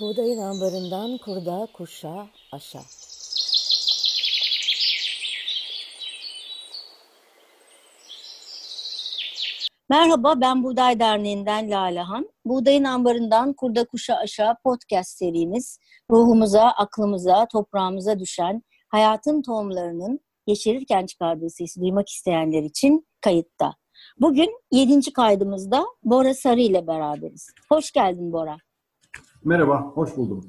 Buğdayın ambarından kurda kuşa aşağı. Merhaba ben Buğday Derneği'nden Lalehan. Buğdayın ambarından kurda kuşa aşağı podcast serimiz ruhumuza, aklımıza, toprağımıza düşen hayatın tohumlarının yeşerirken çıkardığı sesi duymak isteyenler için kayıtta. Bugün yedinci kaydımızda Bora Sarı ile beraberiz. Hoş geldin Bora. Merhaba, hoş buldum.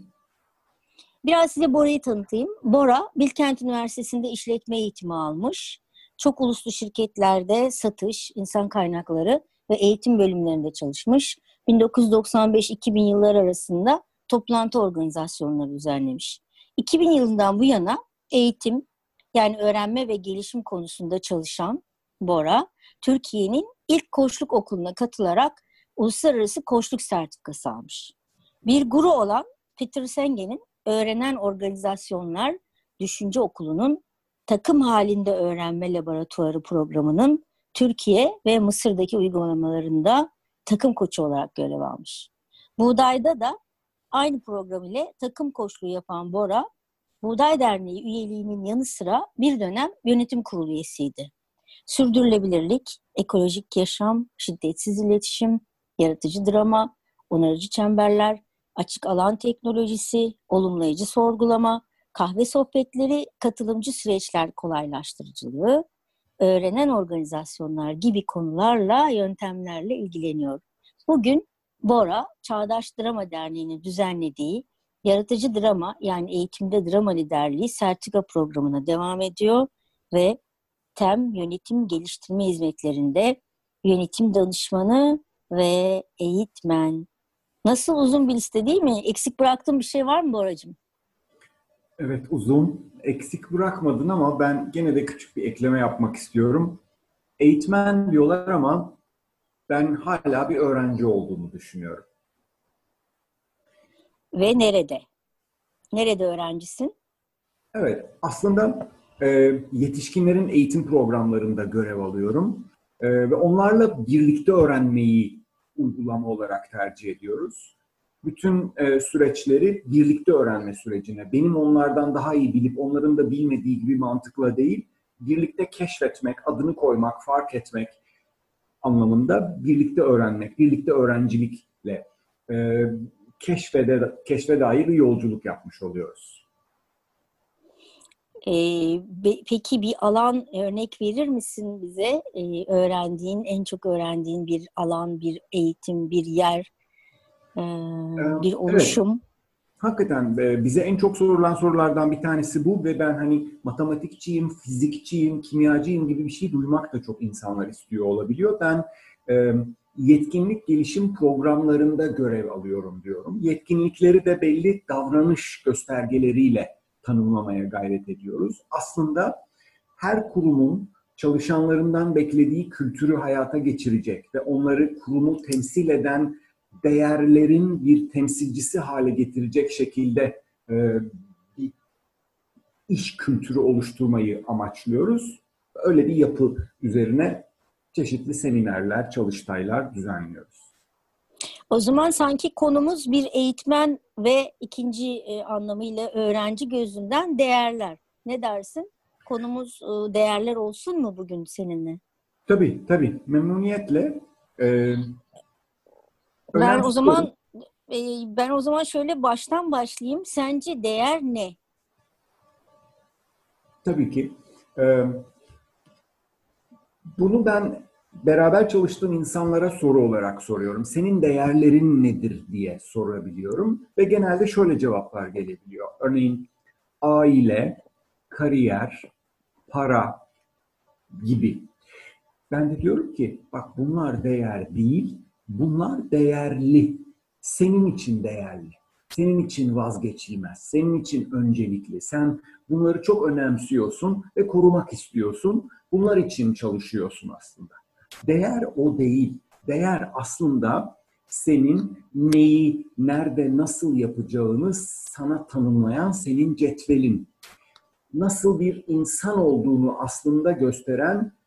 Biraz size Bora'yı tanıtayım. Bora, Bilkent Üniversitesi'nde işletme eğitimi almış. Çok uluslu şirketlerde satış, insan kaynakları ve eğitim bölümlerinde çalışmış. 1995-2000 yıllar arasında toplantı organizasyonları düzenlemiş. 2000 yılından bu yana eğitim, yani öğrenme ve gelişim konusunda çalışan Bora, Türkiye'nin ilk koçluk okuluna katılarak uluslararası koçluk sertifikası almış. Bir guru olan Peter Sengen'in Öğrenen Organizasyonlar Düşünce Okulu'nun takım halinde öğrenme laboratuvarı programının Türkiye ve Mısır'daki uygulamalarında takım koçu olarak görev almış. Buğday'da da aynı program ile takım koçluğu yapan Bora, Buğday Derneği üyeliğinin yanı sıra bir dönem yönetim kurulu üyesiydi. Sürdürülebilirlik, ekolojik yaşam, şiddetsiz iletişim, yaratıcı drama, onarıcı çemberler, açık alan teknolojisi, olumlayıcı sorgulama, kahve sohbetleri, katılımcı süreçler kolaylaştırıcılığı, öğrenen organizasyonlar gibi konularla, yöntemlerle ilgileniyor. Bugün Bora, Çağdaş Drama Derneği'nin düzenlediği Yaratıcı Drama yani Eğitimde Drama Liderliği sertifika programına devam ediyor ve TEM Yönetim Geliştirme Hizmetlerinde yönetim danışmanı ve eğitmen Nasıl uzun bir liste değil mi? Eksik bıraktığın bir şey var mı Boracığım? Evet uzun. Eksik bırakmadın ama ben gene de küçük bir ekleme yapmak istiyorum. Eğitmen diyorlar ama ben hala bir öğrenci olduğumu düşünüyorum. Ve nerede? Nerede öğrencisin? Evet, aslında e, yetişkinlerin eğitim programlarında görev alıyorum. E, ve onlarla birlikte öğrenmeyi uygulama olarak tercih ediyoruz. Bütün e, süreçleri birlikte öğrenme sürecine, benim onlardan daha iyi bilip onların da bilmediği gibi mantıkla değil, birlikte keşfetmek, adını koymak, fark etmek anlamında birlikte öğrenmek, birlikte öğrencilikle e, keşfede, keşfe dair bir yolculuk yapmış oluyoruz. Ee, peki bir alan örnek verir misin bize? Ee, öğrendiğin, en çok öğrendiğin bir alan, bir eğitim, bir yer, e, bir oluşum. Evet. Hakikaten bize en çok sorulan sorulardan bir tanesi bu ve ben hani matematikçiyim, fizikçiyim, kimyacıyım gibi bir şey duymak da çok insanlar istiyor olabiliyor. Ben e, yetkinlik gelişim programlarında görev alıyorum diyorum. Yetkinlikleri de belli davranış göstergeleriyle tanımlamaya gayret ediyoruz. Aslında her kurumun çalışanlarından beklediği kültürü hayata geçirecek ve onları kurumu temsil eden değerlerin bir temsilcisi hale getirecek şekilde e, bir iş kültürü oluşturmayı amaçlıyoruz. Öyle bir yapı üzerine çeşitli seminerler, çalıştaylar düzenliyoruz. O zaman sanki konumuz bir eğitmen ve ikinci e, anlamıyla öğrenci gözünden değerler. Ne dersin? Konumuz e, değerler olsun mu bugün seninle? Tabii, tabii. Memnuniyetle. E, ben o zaman e, ben o zaman şöyle baştan başlayayım. Sence değer ne? Tabii ki. E, bunu ben beraber çalıştığım insanlara soru olarak soruyorum. Senin değerlerin nedir diye sorabiliyorum ve genelde şöyle cevaplar gelebiliyor. Örneğin aile, kariyer, para gibi. Ben de diyorum ki bak bunlar değer değil, bunlar değerli. Senin için değerli. Senin için vazgeçilmez. Senin için öncelikli. Sen bunları çok önemsiyorsun ve korumak istiyorsun. Bunlar için çalışıyorsun aslında. Değer o değil. Değer aslında senin neyi, nerede, nasıl yapacağını sana tanımlayan senin cetvelin. Nasıl bir insan olduğunu aslında gösteren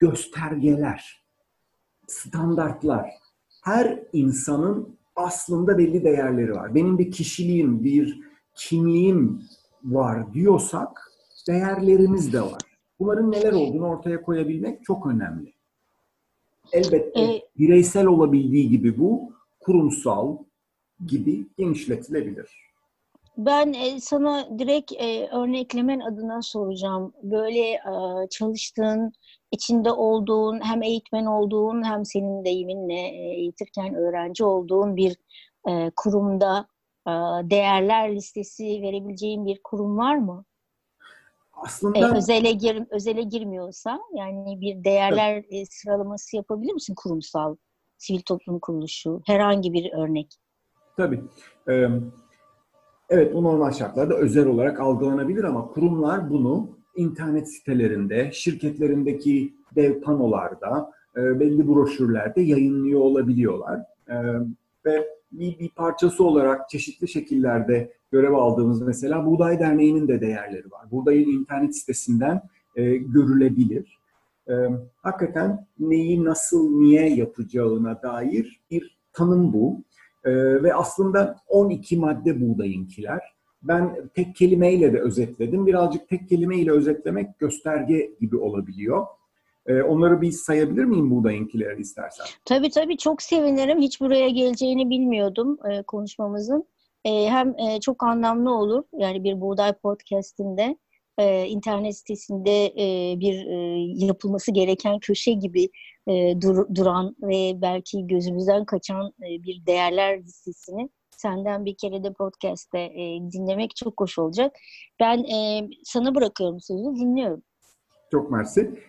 göstergeler, standartlar. Her insanın aslında belli değerleri var. Benim bir kişiliğim, bir kimliğim var diyorsak değerlerimiz de var. Bunların neler olduğunu ortaya koyabilmek çok önemli. Elbette e, bireysel olabildiği gibi bu kurumsal gibi genişletilebilir. Ben e, sana direkt e, örneklemen adına soracağım. Böyle e, çalıştığın, içinde olduğun, hem eğitmen olduğun hem senin deyiminle e, eğitirken öğrenci olduğun bir e, kurumda e, değerler listesi verebileceğin bir kurum var mı? Aslında e, özele gir özele girmiyorsa yani bir değerler evet. sıralaması yapabilir misin kurumsal sivil toplum kuruluşu herhangi bir örnek? Tabii. Ee, evet bu normal şartlarda özel olarak algılanabilir ama kurumlar bunu internet sitelerinde, şirketlerindeki dev panolarda, e, belli broşürlerde yayınlıyor olabiliyorlar. E, ve bir, bir parçası olarak çeşitli şekillerde görev aldığımız mesela Buğday Derneği'nin de değerleri var. Buğday'ın internet sitesinden e, görülebilir. E, hakikaten neyi nasıl niye yapacağına dair bir tanım bu. E, ve aslında 12 madde buğdayınkiler. Ben tek kelimeyle de özetledim. Birazcık tek kelimeyle özetlemek gösterge gibi olabiliyor. E, onları bir sayabilir miyim buğdayınkileri istersen? Tabii tabii çok sevinirim. Hiç buraya geleceğini bilmiyordum e, konuşmamızın. E, hem e, çok anlamlı olur. Yani bir buğday podcastinde e, internet sitesinde e, bir e, yapılması gereken köşe gibi e, dur, duran ve belki gözümüzden kaçan e, bir değerler listesini senden bir kere de podcast'te e, dinlemek çok hoş olacak. Ben e, sana bırakıyorum sözü, dinliyorum. Çok mersi.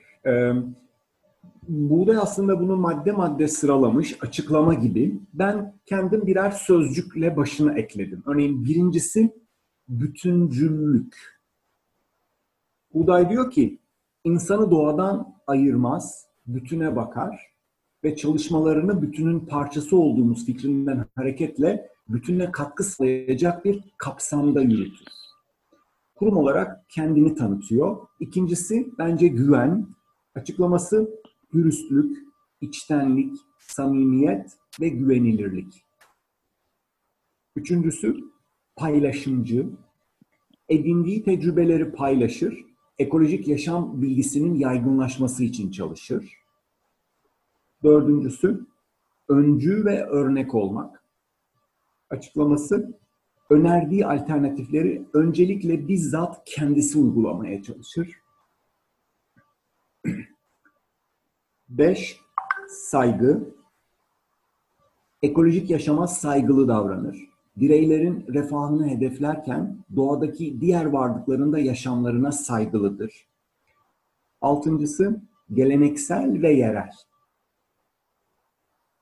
Buğday aslında bunu madde madde sıralamış, açıklama gibi. Ben kendim birer sözcükle başına ekledim. Örneğin birincisi bütüncüllük. Buğday diyor ki, insanı doğadan ayırmaz, bütüne bakar ve çalışmalarını bütünün parçası olduğumuz fikrinden hareketle bütünle katkı sağlayacak bir kapsamda yürütür. Kurum olarak kendini tanıtıyor. İkincisi bence güven. Açıklaması dürüstlük, içtenlik, samimiyet ve güvenilirlik. Üçüncüsü paylaşımcı. Edindiği tecrübeleri paylaşır, ekolojik yaşam bilgisinin yaygınlaşması için çalışır. Dördüncüsü öncü ve örnek olmak. Açıklaması önerdiği alternatifleri öncelikle bizzat kendisi uygulamaya çalışır. 5. Saygı. Ekolojik yaşama saygılı davranır. Bireylerin refahını hedeflerken doğadaki diğer varlıkların da yaşamlarına saygılıdır. Altıncısı geleneksel ve yerel.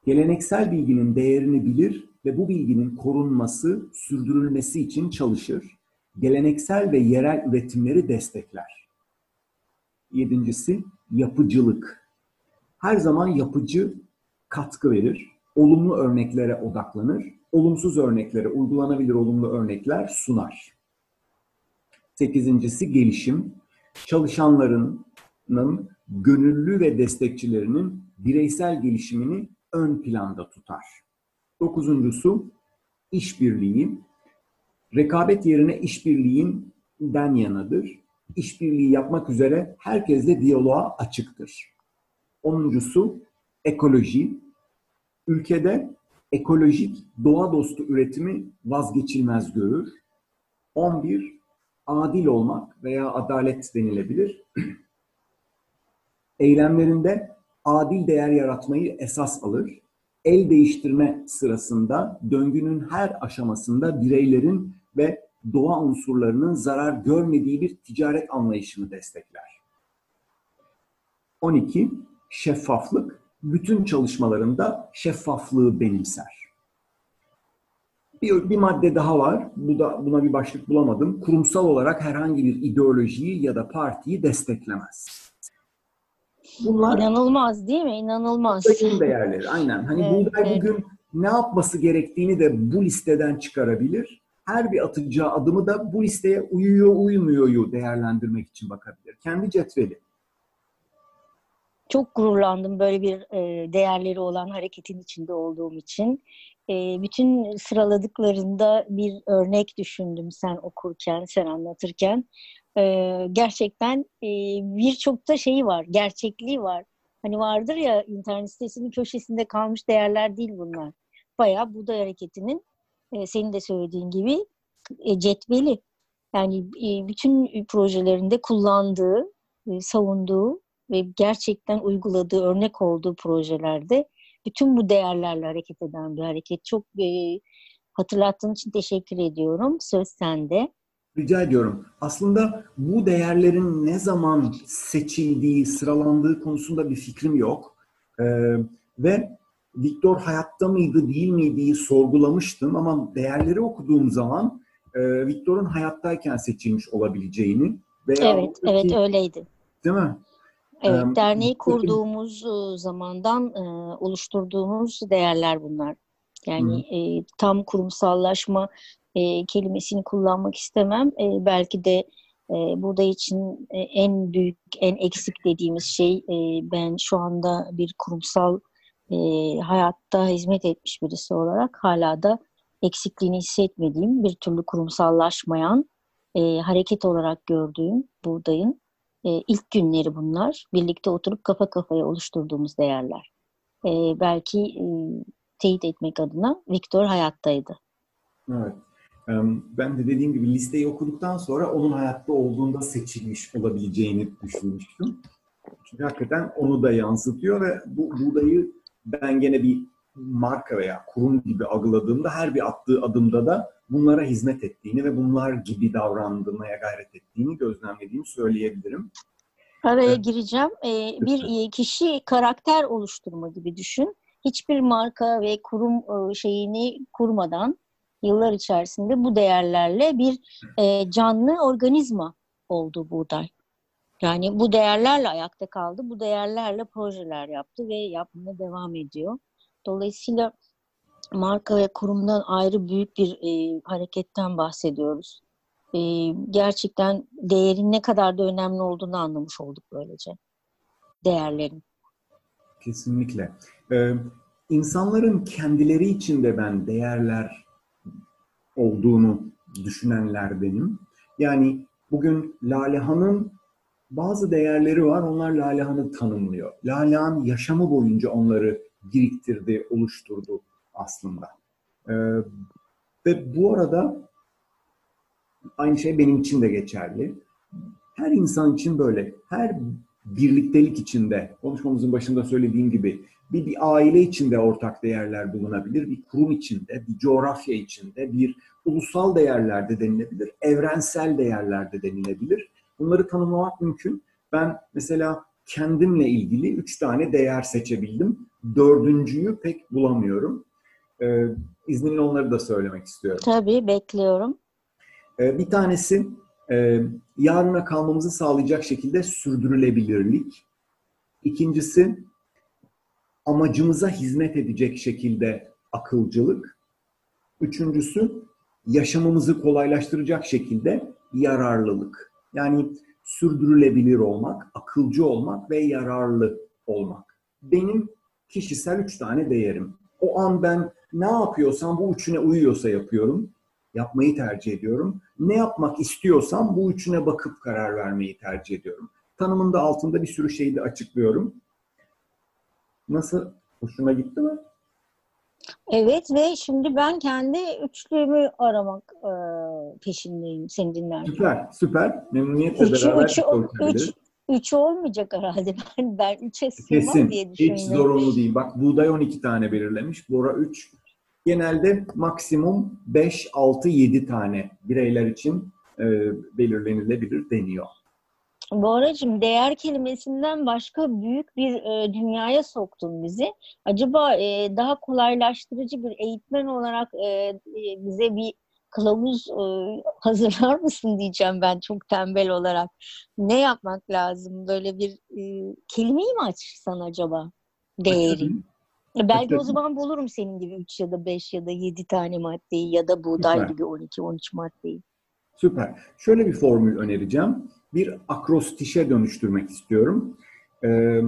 Geleneksel bilginin değerini bilir ve bu bilginin korunması, sürdürülmesi için çalışır. Geleneksel ve yerel üretimleri destekler. Yedincisi yapıcılık her zaman yapıcı katkı verir. Olumlu örneklere odaklanır. Olumsuz örneklere uygulanabilir olumlu örnekler sunar. Sekizincisi gelişim. Çalışanlarının gönüllü ve destekçilerinin bireysel gelişimini ön planda tutar. Dokuzuncusu işbirliği. Rekabet yerine işbirliğinden yanadır. İşbirliği yapmak üzere herkesle diyaloğa açıktır. Onuncusu ekoloji. Ülkede ekolojik doğa dostu üretimi vazgeçilmez görür. 11. Adil olmak veya adalet denilebilir. Eylemlerinde adil değer yaratmayı esas alır. El değiştirme sırasında döngünün her aşamasında bireylerin ve doğa unsurlarının zarar görmediği bir ticaret anlayışını destekler. 12 şeffaflık bütün çalışmalarında şeffaflığı benimser. Bir, bir madde daha var. Bu da buna bir başlık bulamadım. Kurumsal olarak herhangi bir ideolojiyi ya da partiyi desteklemez. Bunlar inanılmaz değil mi? İnanılmaz. Buğdayın değerleri. Aynen. Hani evet, buğday evet. bugün ne yapması gerektiğini de bu listeden çıkarabilir. Her bir atacağı adımı da bu listeye uyuyor uymuyor değerlendirmek için bakabilir. Kendi cetveli. çok gururlandım böyle bir e, değerleri olan hareketin içinde olduğum için. E, bütün sıraladıklarında bir örnek düşündüm sen okurken, sen anlatırken. E, gerçekten e, birçok da şeyi var, gerçekliği var. Hani vardır ya internet sitesinin köşesinde kalmış değerler değil bunlar. Bayağı Buğday Hareketi'nin e, senin de söylediğin gibi e, cetveli. Yani e, bütün projelerinde kullandığı, savunduğu ve gerçekten uyguladığı, örnek olduğu projelerde bütün bu değerlerle hareket eden bir hareket. Çok hatırlattığın için teşekkür ediyorum. Söz sende. Rica ediyorum. Aslında bu değerlerin ne zaman seçildiği, sıralandığı konusunda bir fikrim yok. Ee, ve Viktor hayatta mıydı, değil miydi sorgulamıştım ama değerleri okuduğum zaman e, Viktor'un hayattayken seçilmiş olabileceğini veya Evet, evet öyleydi. Değil mi? Evet, ee, derneği kurduğumuz zamandan e, oluşturduğumuz değerler bunlar. Yani e, tam kurumsallaşma e, kelimesini kullanmak istemem. E, belki de e, burada için e, en büyük, en eksik dediğimiz şey e, ben şu anda bir kurumsal e, hayatta hizmet etmiş birisi olarak hala da eksikliğini hissetmediğim bir türlü kurumsallaşmayan e, hareket olarak gördüğüm buradayım. E, ilk günleri bunlar. Birlikte oturup kafa kafaya oluşturduğumuz değerler. E, belki e, teyit etmek adına Viktor hayattaydı. Evet. Ben de dediğim gibi listeyi okuduktan sonra onun hayatta olduğunda seçilmiş olabileceğini düşünmüştüm. Çünkü hakikaten onu da yansıtıyor ve bu buğdayı ben gene bir marka veya kurum gibi algıladığımda her bir attığı adımda da bunlara hizmet ettiğini ve bunlar gibi davrandırmaya gayret ettiğini gözlemlediğimi söyleyebilirim. Araya gireceğim. Ee, bir kişi karakter oluşturma gibi düşün. Hiçbir marka ve kurum e, şeyini kurmadan yıllar içerisinde bu değerlerle bir e, canlı organizma oldu buğday. Yani bu değerlerle ayakta kaldı. Bu değerlerle projeler yaptı ve yapmaya devam ediyor. Dolayısıyla marka ve kurumdan ayrı büyük bir e, hareketten bahsediyoruz. E, gerçekten değerin ne kadar da önemli olduğunu anlamış olduk böylece. Değerlerin. Kesinlikle. Ee, insanların kendileri içinde ben değerler olduğunu düşünenlerdenim. Yani bugün Lalehan'ın bazı değerleri var. Onlar Lalehan'ı tanımlıyor. Lalehan yaşamı boyunca onları biriktirdi, oluşturdu aslında. Ee, ve bu arada aynı şey benim için de geçerli. Her insan için böyle, her birliktelik içinde, konuşmamızın başında söylediğim gibi bir, bir aile içinde ortak değerler bulunabilir, bir kurum içinde, bir coğrafya içinde, bir ulusal değerlerde denilebilir, evrensel değerlerde denilebilir. Bunları tanımlamak mümkün. Ben mesela kendimle ilgili üç tane değer seçebildim. Dördüncüyü pek bulamıyorum. Ee, izninle onları da söylemek istiyorum. Tabii, bekliyorum. Ee, bir tanesi e, yarına kalmamızı sağlayacak şekilde sürdürülebilirlik. İkincisi amacımıza hizmet edecek şekilde akılcılık. Üçüncüsü yaşamımızı kolaylaştıracak şekilde yararlılık. Yani sürdürülebilir olmak, akılcı olmak ve yararlı olmak. Benim kişisel üç tane değerim. O an ben ne yapıyorsam bu üçüne uyuyorsa yapıyorum. Yapmayı tercih ediyorum. Ne yapmak istiyorsam bu üçüne bakıp karar vermeyi tercih ediyorum. Tanımın da altında bir sürü şeyi de açıklıyorum. Nasıl? Hoşuna gitti mi? Evet ve şimdi ben kendi üçlüğümü aramak e, peşindeyim seni dinlerken. Süper, süper. Memnuniyetle üçü, beraber üçü, üç, üç olmayacak herhalde. Ben, ben üçe sığmam diye düşünüyorum. Hiç zorunlu değil. Bak buğday 12 tane belirlemiş. Bora 3. Genelde maksimum 5, 6, 7 tane bireyler için e, belirlenilebilir deniyor. Boracığım değer kelimesinden başka büyük bir e, dünyaya soktun bizi. Acaba e, daha kolaylaştırıcı bir eğitmen olarak e, e, bize bir kılavuz e, hazırlar mısın diyeceğim ben çok tembel olarak. Ne yapmak lazım? Böyle bir e, kelimeyi mi açsan acaba? Değeri. E, belki o zaman bulurum senin gibi 3 ya da 5 ya da 7 tane maddeyi ya da buğday Süper. gibi 12-13 maddeyi. Süper. Şöyle bir formül önereceğim bir akrostişe dönüştürmek istiyorum. Ee,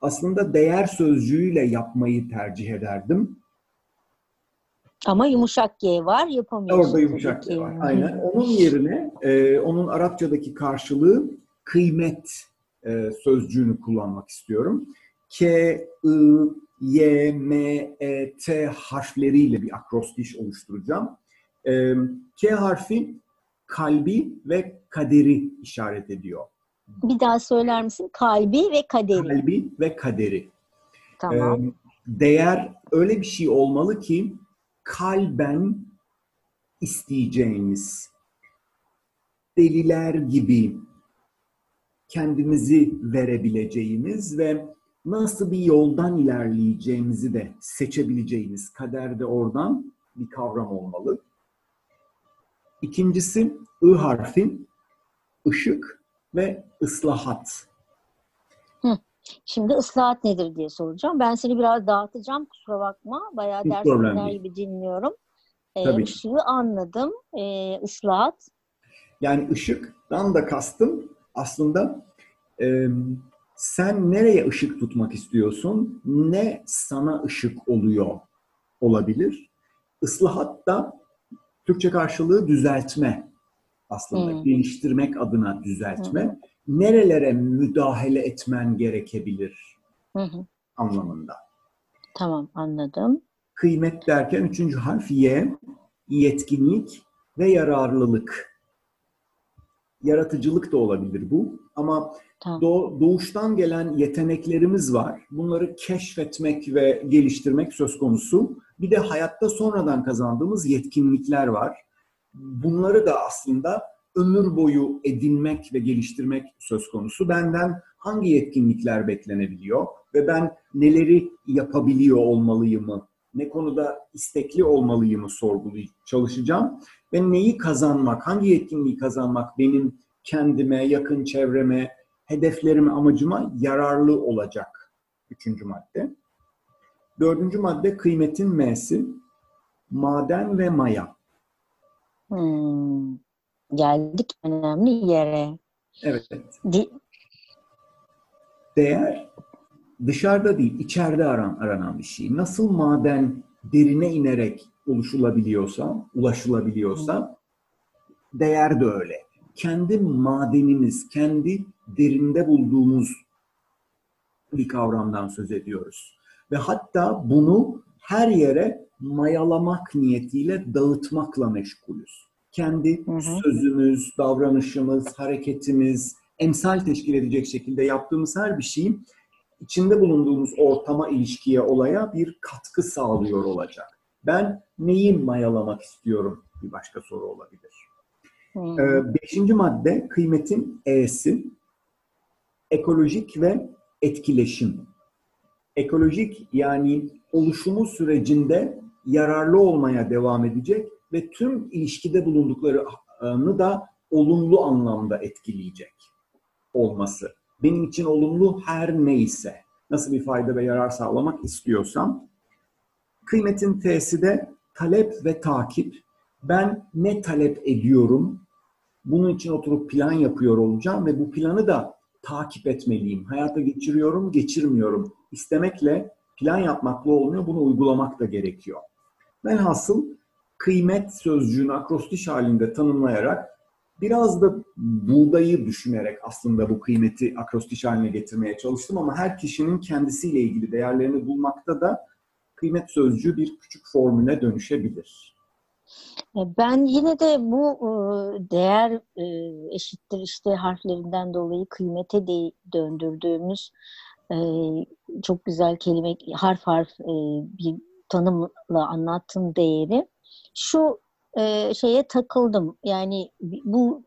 aslında değer sözcüğüyle yapmayı tercih ederdim. Ama yumuşak G var yapamıyorsun. Orada yumuşak G var. Aynen. Onun yerine e, onun Arapçadaki karşılığı kıymet e, sözcüğünü kullanmak istiyorum. K, I, Y, M, E, T harfleriyle bir akrostiş oluşturacağım. E, K harfi kalbi ve kaderi işaret ediyor. Bir daha söyler misin? Kalbi ve kaderi. Kalbi ve kaderi. Tamam. E, değer öyle bir şey olmalı ki kalben isteyeceğimiz deliler gibi kendimizi verebileceğimiz ve nasıl bir yoldan ilerleyeceğimizi de seçebileceğimiz kaderde oradan bir kavram olmalı. İkincisi I harfi ışık ve ıslahat. Şimdi ıslahat nedir diye soracağım. Ben seni biraz dağıtacağım kusura bakma. Bayağı Hiç ders gibi dinliyorum. Ee, Tabii. ışığı anladım. Ee, ıslahat. Yani ışıktan da kastım aslında e, sen nereye ışık tutmak istiyorsun? Ne sana ışık oluyor olabilir? Islahat da Türkçe karşılığı düzeltme aslında. Hmm. Değiştirmek adına düzeltme. Nerelere müdahale etmen gerekebilir Hı hı. anlamında. Tamam anladım. Kıymet derken üçüncü harf Y, yetkinlik ve yararlılık. Yaratıcılık da olabilir bu ama Tamam. doğ- doğuştan gelen yeteneklerimiz var. Bunları keşfetmek ve geliştirmek söz konusu. Bir de hayatta sonradan kazandığımız yetkinlikler var. Bunları da aslında ömür boyu edinmek ve geliştirmek söz konusu. Benden hangi yetkinlikler beklenebiliyor ve ben neleri yapabiliyor olmalıyımı, ne konuda istekli olmalıyımı sorgulayıp çalışacağım ve neyi kazanmak, hangi yetkinliği kazanmak benim kendime, yakın çevreme, hedeflerime, amacıma yararlı olacak. Üçüncü madde. Dördüncü madde kıymetin M'si. Maden ve maya. Hmm. Geldik önemli yere. Evet. Di- Değer dışarıda değil, içeride aran, aranan bir şey. Nasıl maden derine inerek oluşulabiliyorsa, ulaşılabiliyorsa değer de öyle. Kendi madenimiz, kendi derinde bulduğumuz bir kavramdan söz ediyoruz. Ve hatta bunu her yere mayalamak niyetiyle dağıtmakla meşgulüz. Kendi Hı hı. sözümüz, davranışımız, hareketimiz, emsal teşkil edecek şekilde yaptığımız her bir şeyin içinde bulunduğumuz ortama, ilişkiye, olaya bir katkı sağlıyor olacak. Ben neyi mayalamak istiyorum bir başka soru olabilir. Hmm. Ee, beşinci madde kıymetin E'si. Ekolojik ve etkileşim. Ekolojik yani oluşumu sürecinde yararlı olmaya devam edecek ve tüm ilişkide bulunduklarını da olumlu anlamda etkileyecek olması. Benim için olumlu her neyse, nasıl bir fayda ve yarar sağlamak istiyorsam, kıymetin T'si de talep ve takip. Ben ne talep ediyorum? Bunun için oturup plan yapıyor olacağım ve bu planı da takip etmeliyim. Hayata geçiriyorum, geçirmiyorum. İstemekle, plan yapmakla olmuyor, bunu uygulamak da gerekiyor. Velhasıl kıymet sözcüğünü akrostiş halinde tanımlayarak biraz da buğdayı düşünerek aslında bu kıymeti akrostiş haline getirmeye çalıştım ama her kişinin kendisiyle ilgili değerlerini bulmakta da kıymet sözcüğü bir küçük formüle dönüşebilir. E, Ben yine de bu e, değer e, eşittir işte harflerinden dolayı kıymete de döndürdüğümüz çok güzel kelime harf harf bir tanımla anlattığım değeri şu e, şeye takıldım. Yani bu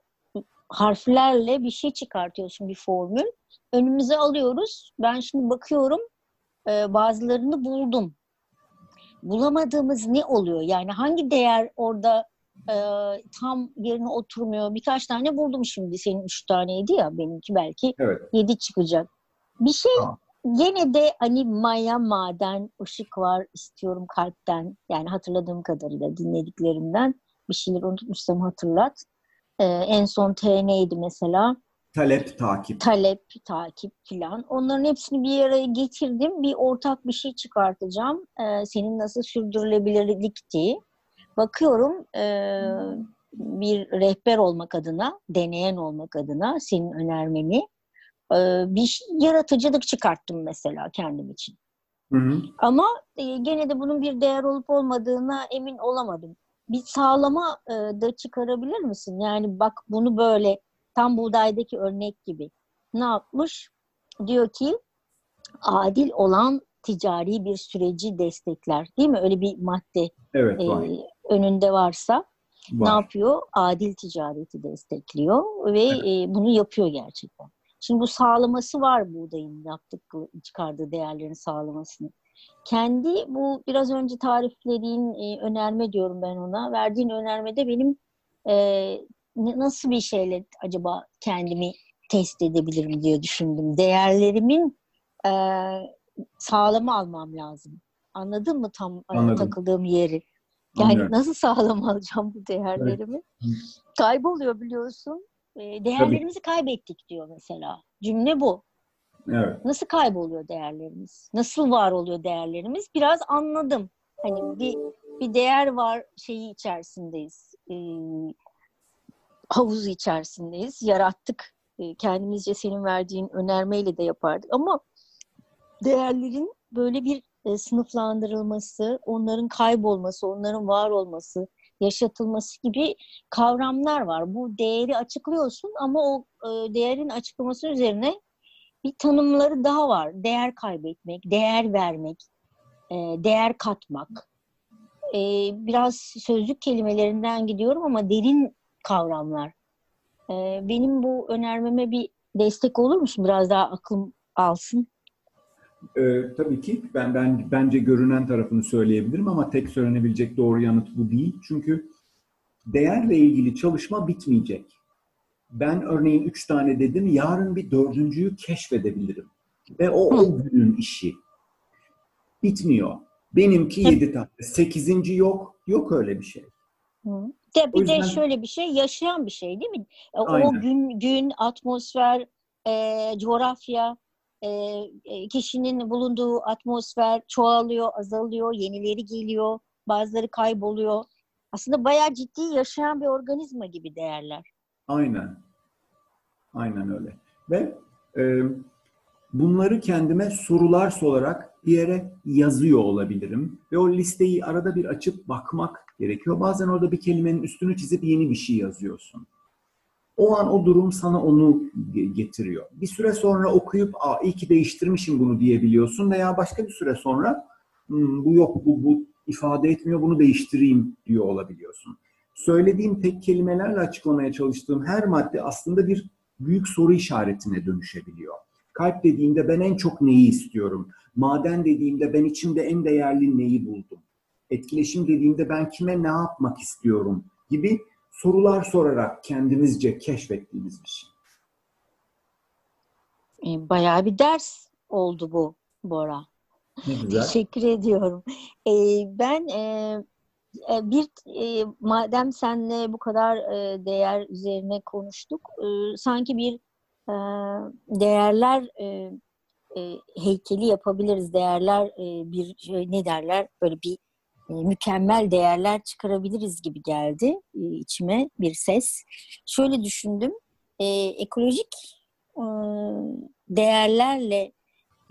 harflerle bir şey çıkartıyorsun bir formül. Önümüze alıyoruz. Ben şimdi bakıyorum e, bazılarını buldum bulamadığımız ne oluyor? Yani hangi değer orada e, tam yerine oturmuyor? Birkaç tane buldum şimdi. Senin üç taneydi ya benimki belki Evet. yedi çıkacak. Bir şey Tamam. Gene de hani maya, maden, ışık var istiyorum kalpten. Yani hatırladığım kadarıyla dinlediklerimden bir şeyler unutmuşsam hatırlat. E, en son T neydi mesela? Talep, takip. Talep, takip filan. Onların hepsini bir araya getirdim. Bir ortak bir şey çıkartacağım. Ee, senin nasıl sürdürülebilirlik diye. Bakıyorum e, bir rehber olmak adına, deneyen olmak adına senin önermeni e, bir yaratıcılık çıkarttım mesela kendim için. Hı hı. Ama e, gene de bunun bir değer olup olmadığına emin olamadım. Bir sağlama e, da çıkarabilir misin? Yani bak bunu böyle tam buğdaydaki örnek gibi. Ne yapmış? Diyor ki adil olan ticari bir süreci destekler. Değil mi? Öyle bir madde evet, var. E, önünde varsa var. ne yapıyor? Adil ticareti destekliyor ve evet. e, bunu yapıyor gerçekten. Şimdi bu sağlaması var buğdayın yaptık çıkardığı değerlerin sağlamasını. Kendi bu biraz önce tariflediğin e, önerme diyorum ben ona. Verdiğin önermede benim e, nasıl bir şeyle acaba kendimi test edebilirim diye düşündüm. Değerlerimin e, sağlamı almam lazım. Anladın mı tam e, Anladım. takıldığım yeri? Yani Anlıyorum. nasıl sağlam alacağım bu değerlerimi? Evet. Kayboluyor biliyorsun. E, değerlerimizi Tabii. kaybettik diyor mesela. Cümle bu. Evet. Nasıl kayboluyor değerlerimiz? Nasıl var oluyor değerlerimiz? Biraz anladım. Hani bir bir değer var şeyi içerisindeyiz. E, havuzu içerisindeyiz. Yarattık. E, kendimizce senin verdiğin önermeyle de yapardık. Ama değerlerin böyle bir e, sınıflandırılması, onların kaybolması, onların var olması, yaşatılması gibi kavramlar var. Bu değeri açıklıyorsun ama o e, değerin açıklaması üzerine bir tanımları daha var. Değer kaybetmek, değer vermek, e, değer katmak. E, biraz sözlük kelimelerinden gidiyorum ama derin kavramlar. Benim bu önermeme bir destek olur musun? Biraz daha aklım alsın. Ee, tabii ki ben, ben bence görünen tarafını söyleyebilirim ama tek söylenebilecek doğru yanıt bu değil. Çünkü değerle ilgili çalışma bitmeyecek. Ben örneğin üç tane dedim, yarın bir dördüncüyü keşfedebilirim. Ve o o günün işi. Bitmiyor. Benimki yedi tane. Sekizinci yok. Yok öyle bir şey. Hı. De, bir yüzden... de şöyle bir şey, yaşayan bir şey değil mi? Aynen. O gün, gün atmosfer, e, coğrafya, e, e, kişinin bulunduğu atmosfer çoğalıyor, azalıyor, yenileri geliyor, bazıları kayboluyor. Aslında bayağı ciddi yaşayan bir organizma gibi değerler. Aynen. Aynen öyle. Ve e, bunları kendime sorular sorarak bir yere yazıyor olabilirim. Ve o listeyi arada bir açıp bakmak gerekiyor. Bazen orada bir kelimenin üstünü çizip yeni bir şey yazıyorsun. O an o durum sana onu getiriyor. Bir süre sonra okuyup Aa, iyi ki değiştirmişim bunu diyebiliyorsun veya başka bir süre sonra hmm, bu yok bu, bu ifade etmiyor bunu değiştireyim diyor olabiliyorsun. Söylediğim tek kelimelerle açıklamaya çalıştığım her madde aslında bir büyük soru işaretine dönüşebiliyor. Kalp dediğimde ben en çok neyi istiyorum? Maden dediğimde ben içimde en değerli neyi buldum? Etkileşim dediğimde ben kime ne yapmak istiyorum? Gibi sorular sorarak kendimizce keşfettiğimiz bir şey. Bayağı bir ders oldu bu Bora. Ne güzel. Teşekkür ediyorum. Ee, ben e, e, bir e, madem senle bu kadar e, değer üzerine konuştuk, e, sanki bir e, değerler e, e, heykeli yapabiliriz. Değerler e, bir şey, ne derler böyle bir mükemmel değerler çıkarabiliriz gibi geldi e, içime bir ses. Şöyle düşündüm, e, ekolojik e, değerlerle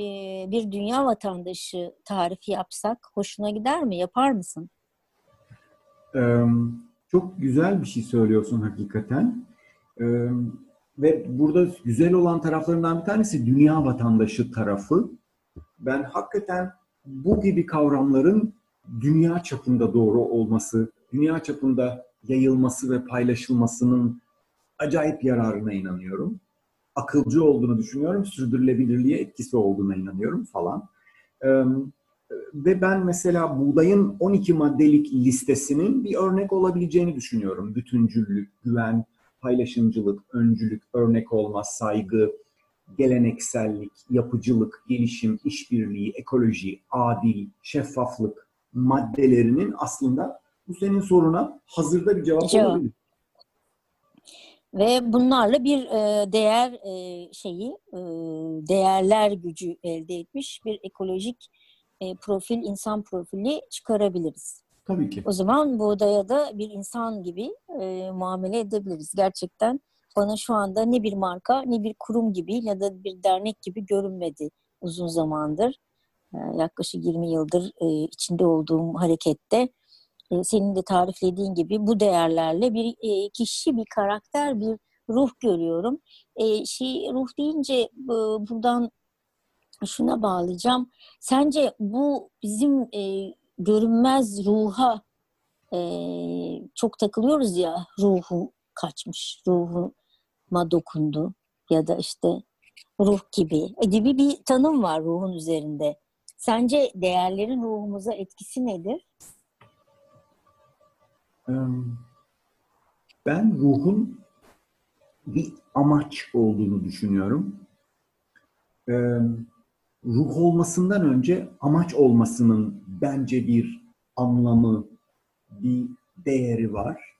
e, bir dünya vatandaşı tarifi yapsak hoşuna gider mi? Yapar mısın? Çok güzel bir şey söylüyorsun hakikaten. Ve burada güzel olan taraflarından bir tanesi dünya vatandaşı tarafı. Ben hakikaten bu gibi kavramların dünya çapında doğru olması, dünya çapında yayılması ve paylaşılmasının acayip yararına inanıyorum. Akılcı olduğunu düşünüyorum, sürdürülebilirliğe etkisi olduğuna inanıyorum falan. ve ben mesela buğdayın 12 maddelik listesinin bir örnek olabileceğini düşünüyorum. Bütüncüllük, güven, paylaşımcılık, öncülük, örnek olma, saygı, geleneksellik, yapıcılık, gelişim, işbirliği, ekoloji, adil, şeffaflık, maddelerinin aslında bu senin soruna hazırda bir cevap olabilir. ve bunlarla bir e, değer e, şeyi e, değerler gücü elde etmiş bir ekolojik e, profil insan profili çıkarabiliriz. Tabii ki. O zaman buğdaya da bir insan gibi e, muamele edebiliriz. Gerçekten bana şu anda ne bir marka ne bir kurum gibi ya da bir dernek gibi görünmedi uzun zamandır. E, yaklaşık 20 yıldır e, içinde olduğum harekette e, senin de tariflediğin gibi bu değerlerle bir e, kişi, bir karakter, bir ruh görüyorum. Şey ruh deyince buradan şuna bağlayacağım. Sence bu bizim görünmez ruha çok takılıyoruz ya ruhu kaçmış, ruhuma dokundu ya da işte ruh gibi gibi bir tanım var ruhun üzerinde. Sence değerlerin ruhumuza etkisi nedir? Ben ruhun bir amaç olduğunu düşünüyorum. Ruh olmasından önce amaç olmasının bence bir anlamı, bir değeri var.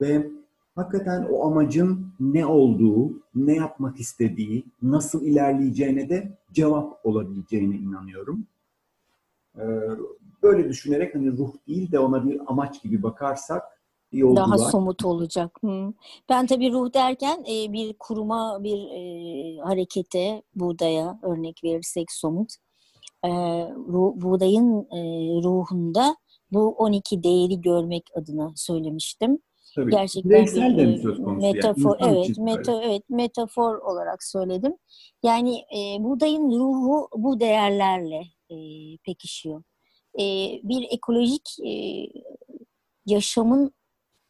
Ve hakikaten o amacın ne olduğu, ne yapmak istediği, nasıl ilerleyeceğine de cevap olabileceğine inanıyorum. Böyle düşünerek hani ruh değil de ona bir amaç gibi bakarsak Yolcular. Daha somut olacak. Hı. Ben tabii ruh derken e, bir kuruma, bir e, harekete, buğdaya örnek verirsek somut. E, ruh, buğdayın e, ruhunda bu 12 değeri görmek adına söylemiştim. Tabii. Gerçekten bir, de mi söz konusu? Metafor, yani evet, meta, evet, metafor olarak söyledim. Yani e, buğdayın ruhu bu değerlerle e, pekişiyor. E, bir ekolojik e, yaşamın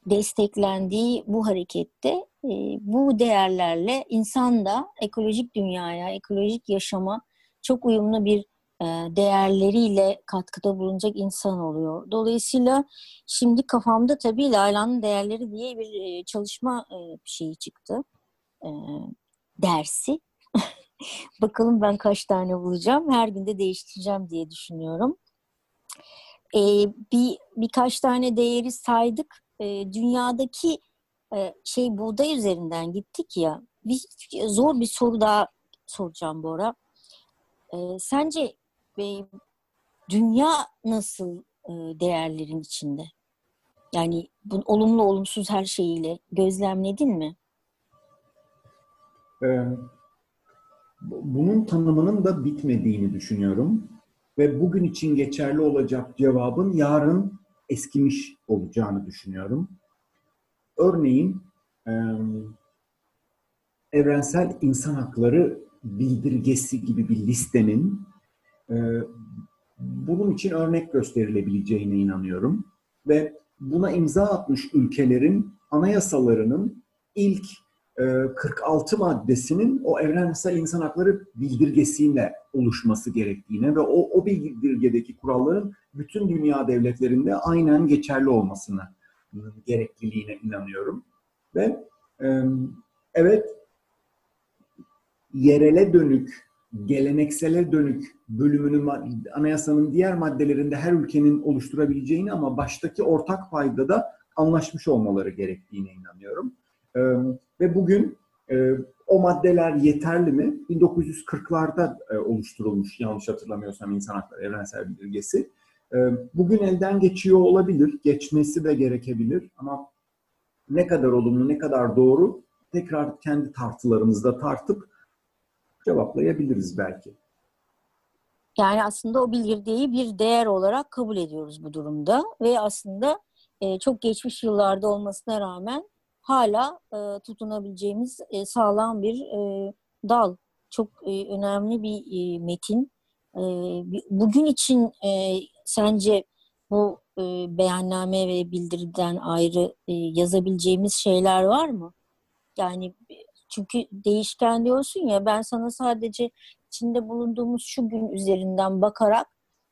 desteklendiği bu harekette e, bu değerlerle insan da ekolojik dünyaya, ekolojik yaşama çok uyumlu bir e, değerleriyle katkıda bulunacak insan oluyor. Dolayısıyla şimdi kafamda tabii Layla'nın değerleri diye bir e, çalışma e, şeyi çıktı. E, dersi. Bakalım ben kaç tane bulacağım. Her günde değiştireceğim diye düşünüyorum. E, bir birkaç tane değeri saydık e, dünyadaki e, şey buğday üzerinden gittik ya. Bir, zor bir soru daha soracağım Bora. E, sence e, dünya nasıl e, değerlerin içinde? Yani bu, olumlu olumsuz her şeyiyle gözlemledin mi? Ee, bunun tanımının da bitmediğini düşünüyorum. Ve bugün için geçerli olacak cevabın yarın eskimiş olacağını düşünüyorum. Örneğin evrensel insan hakları bildirgesi gibi bir listenin bunun için örnek gösterilebileceğine inanıyorum. Ve buna imza atmış ülkelerin anayasalarının ilk 46 maddesinin o evrensel insan hakları bildirgesiyle oluşması gerektiğine ve o, o bildirgedeki kuralların bütün dünya devletlerinde aynen geçerli olmasına gerekliliğine inanıyorum. Ve evet yerele dönük, geleneksele dönük bölümünün anayasanın diğer maddelerinde her ülkenin oluşturabileceğini ama baştaki ortak payda da anlaşmış olmaları gerektiğine inanıyorum. Ve bugün o maddeler yeterli mi? 1940'larda oluşturulmuş yanlış hatırlamıyorsam insan hakları evrensel bildirgesi. Bugün elden geçiyor olabilir, geçmesi de gerekebilir ama ne kadar olumlu, ne kadar doğru tekrar kendi tartılarımızda tartıp cevaplayabiliriz belki. Yani aslında o bildirdiği bir değer olarak kabul ediyoruz bu durumda ve aslında çok geçmiş yıllarda olmasına rağmen hala e, tutunabileceğimiz e, sağlam bir e, dal. Çok e, önemli bir e, metin. E, bugün için e, sence bu e, beyanname ve bildiriden ayrı e, yazabileceğimiz şeyler var mı? Yani çünkü değişken diyorsun ya ben sana sadece içinde bulunduğumuz şu gün üzerinden bakarak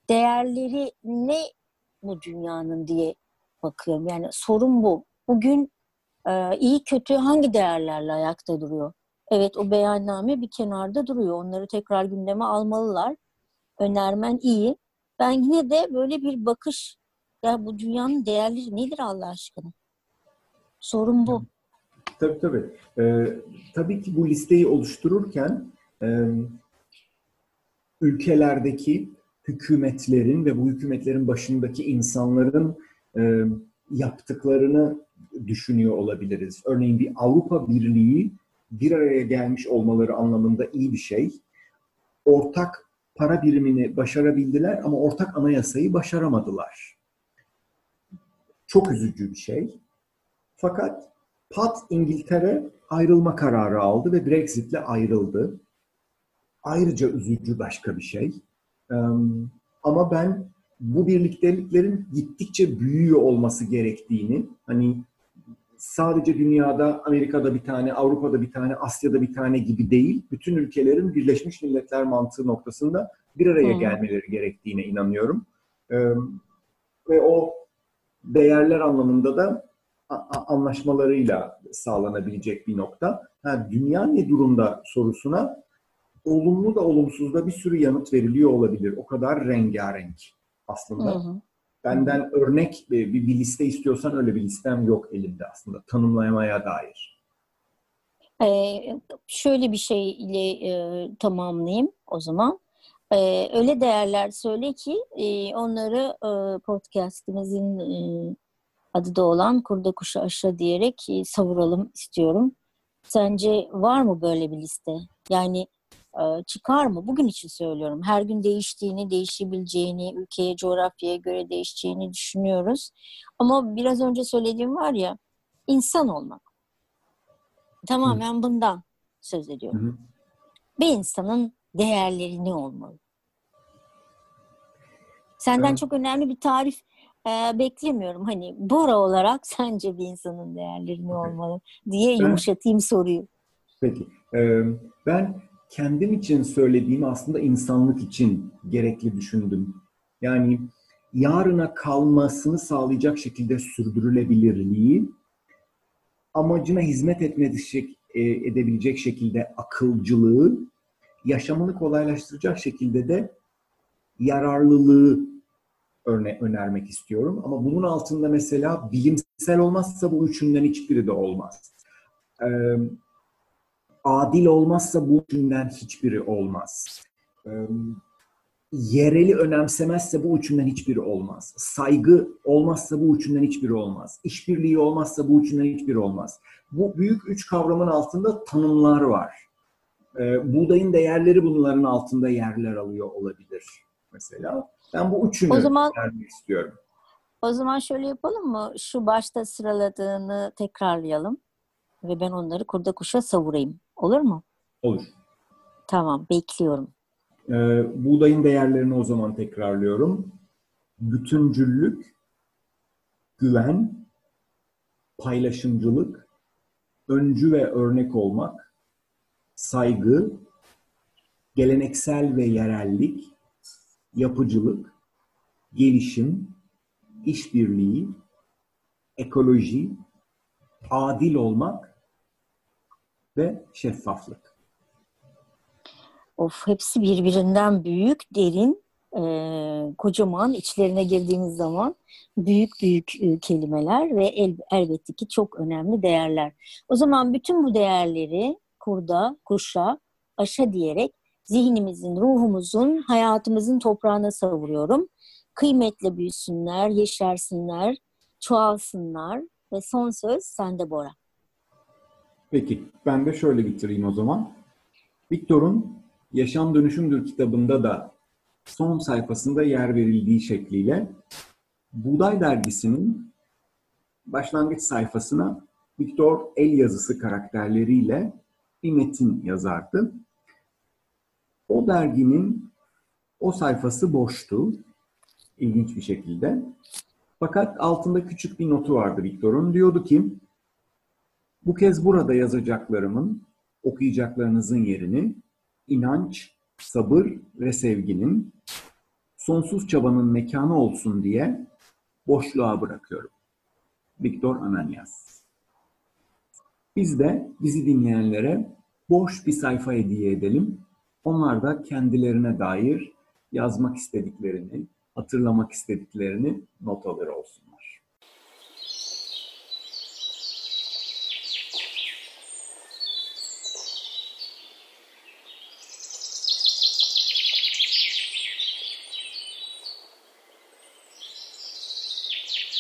değerleri ne bu dünyanın diye bakıyorum. Yani sorun bu. Bugün e, iyi kötü hangi değerlerle ayakta duruyor? Evet o beyanname bir kenarda duruyor. Onları tekrar gündeme almalılar. Önermen iyi ben yine de böyle bir bakış ya bu dünyanın değerleri nedir Allah aşkına? Sorun bu. Tabii tabii. Ee, tabii ki bu listeyi oluştururken e, ülkelerdeki hükümetlerin ve bu hükümetlerin başındaki insanların e, yaptıklarını düşünüyor olabiliriz. Örneğin bir Avrupa Birliği bir araya gelmiş olmaları anlamında iyi bir şey. Ortak para birimini başarabildiler ama ortak anayasayı başaramadılar. Çok üzücü bir şey. Fakat Pat İngiltere ayrılma kararı aldı ve Brexit'le ayrıldı. Ayrıca üzücü başka bir şey. Ama ben bu birlikteliklerin gittikçe büyüyor olması gerektiğini, hani sadece dünyada Amerika'da bir tane, Avrupa'da bir tane, Asya'da bir tane gibi değil, bütün ülkelerin Birleşmiş Milletler mantığı noktasında bir araya gelmeleri gerektiğine inanıyorum. Ve o değerler anlamında da anlaşmalarıyla sağlanabilecek bir nokta. Ha, dünya ne durumda sorusuna olumlu da olumsuz da bir sürü yanıt veriliyor olabilir. O kadar rengarenk aslında. Hı hı. Benden örnek bir, bir liste istiyorsan öyle bir listem yok elimde aslında tanımlamaya dair. Ee, şöyle bir şeyle e, tamamlayayım o zaman. Ee, öyle değerler söyle ki e, onları e, podcastimizin e, adı da olan Kurda Kuşu Aşağı diyerek e, savuralım istiyorum. Sence var mı böyle bir liste? Yani e, çıkar mı? Bugün için söylüyorum. Her gün değiştiğini, değişebileceğini, ülkeye, coğrafyaya göre değişeceğini düşünüyoruz. Ama biraz önce söylediğim var ya, insan olmak. Tamamen Hı. bundan söz ediyorum. Hı. Bir insanın değerleri ne olmalı? Senden evet. çok önemli bir tarif e, beklemiyorum. Hani Bora olarak sence bir insanın değerleri ne olmalı diye yumuşatayım soruyu. Peki. Ee, ben kendim için söylediğimi aslında insanlık için gerekli düşündüm. Yani yarına kalmasını sağlayacak şekilde sürdürülebilirliği, amacına hizmet etmeyecek, e, edebilecek şekilde akılcılığı, yaşamını kolaylaştıracak şekilde de yararlılığı örne önermek istiyorum. Ama bunun altında mesela bilimsel olmazsa bu üçünden hiçbiri de olmaz. Ee, adil olmazsa bu üçünden hiçbiri olmaz. Yereli önemsemezse bu üçünden hiçbiri olmaz. Saygı olmazsa bu üçünden hiçbiri olmaz. İşbirliği olmazsa bu üçünden hiçbiri olmaz. Bu büyük üç kavramın altında tanımlar var. Ee, buğdayın değerleri bunların altında yerler alıyor olabilir mesela. Ben bu üçünü o zaman, vermek istiyorum. O zaman şöyle yapalım mı? Şu başta sıraladığını tekrarlayalım ve ben onları kurda kuşa savurayım. Olur mu? Olur. Tamam, bekliyorum. Ee, buğdayın değerlerini o zaman tekrarlıyorum. Bütüncüllük, güven, paylaşımcılık, öncü ve örnek olmak, saygı, geleneksel ve yerellik, yapıcılık, gelişim, işbirliği, ekoloji, adil olmak ve şeffaflık. Of hepsi birbirinden büyük, derin, e, kocaman içlerine girdiğiniz zaman büyük büyük e, kelimeler ve el, elbette ki çok önemli değerler. O zaman bütün bu değerleri kurda, kuşa, aşa diyerek zihnimizin, ruhumuzun, hayatımızın toprağına savuruyorum. Kıymetle büyüsünler, yeşersinler, çoğalsınlar ve son söz sende Bora. Peki, ben de şöyle bitireyim o zaman. Viktor'un Yaşam Dönüşümdür kitabında da son sayfasında yer verildiği şekliyle Buğday Dergisi'nin başlangıç sayfasına Viktor el yazısı karakterleriyle bir metin yazardı. O derginin o sayfası boştu. ilginç bir şekilde. Fakat altında küçük bir notu vardı Viktor'un. Diyordu ki, bu kez burada yazacaklarımın, okuyacaklarınızın yerini inanç, sabır ve sevginin sonsuz çabanın mekanı olsun diye boşluğa bırakıyorum. Viktor Ananias. Biz de bizi dinleyenlere boş bir sayfa hediye edelim onlar da kendilerine dair yazmak istediklerini, hatırlamak istediklerini not alır olsun.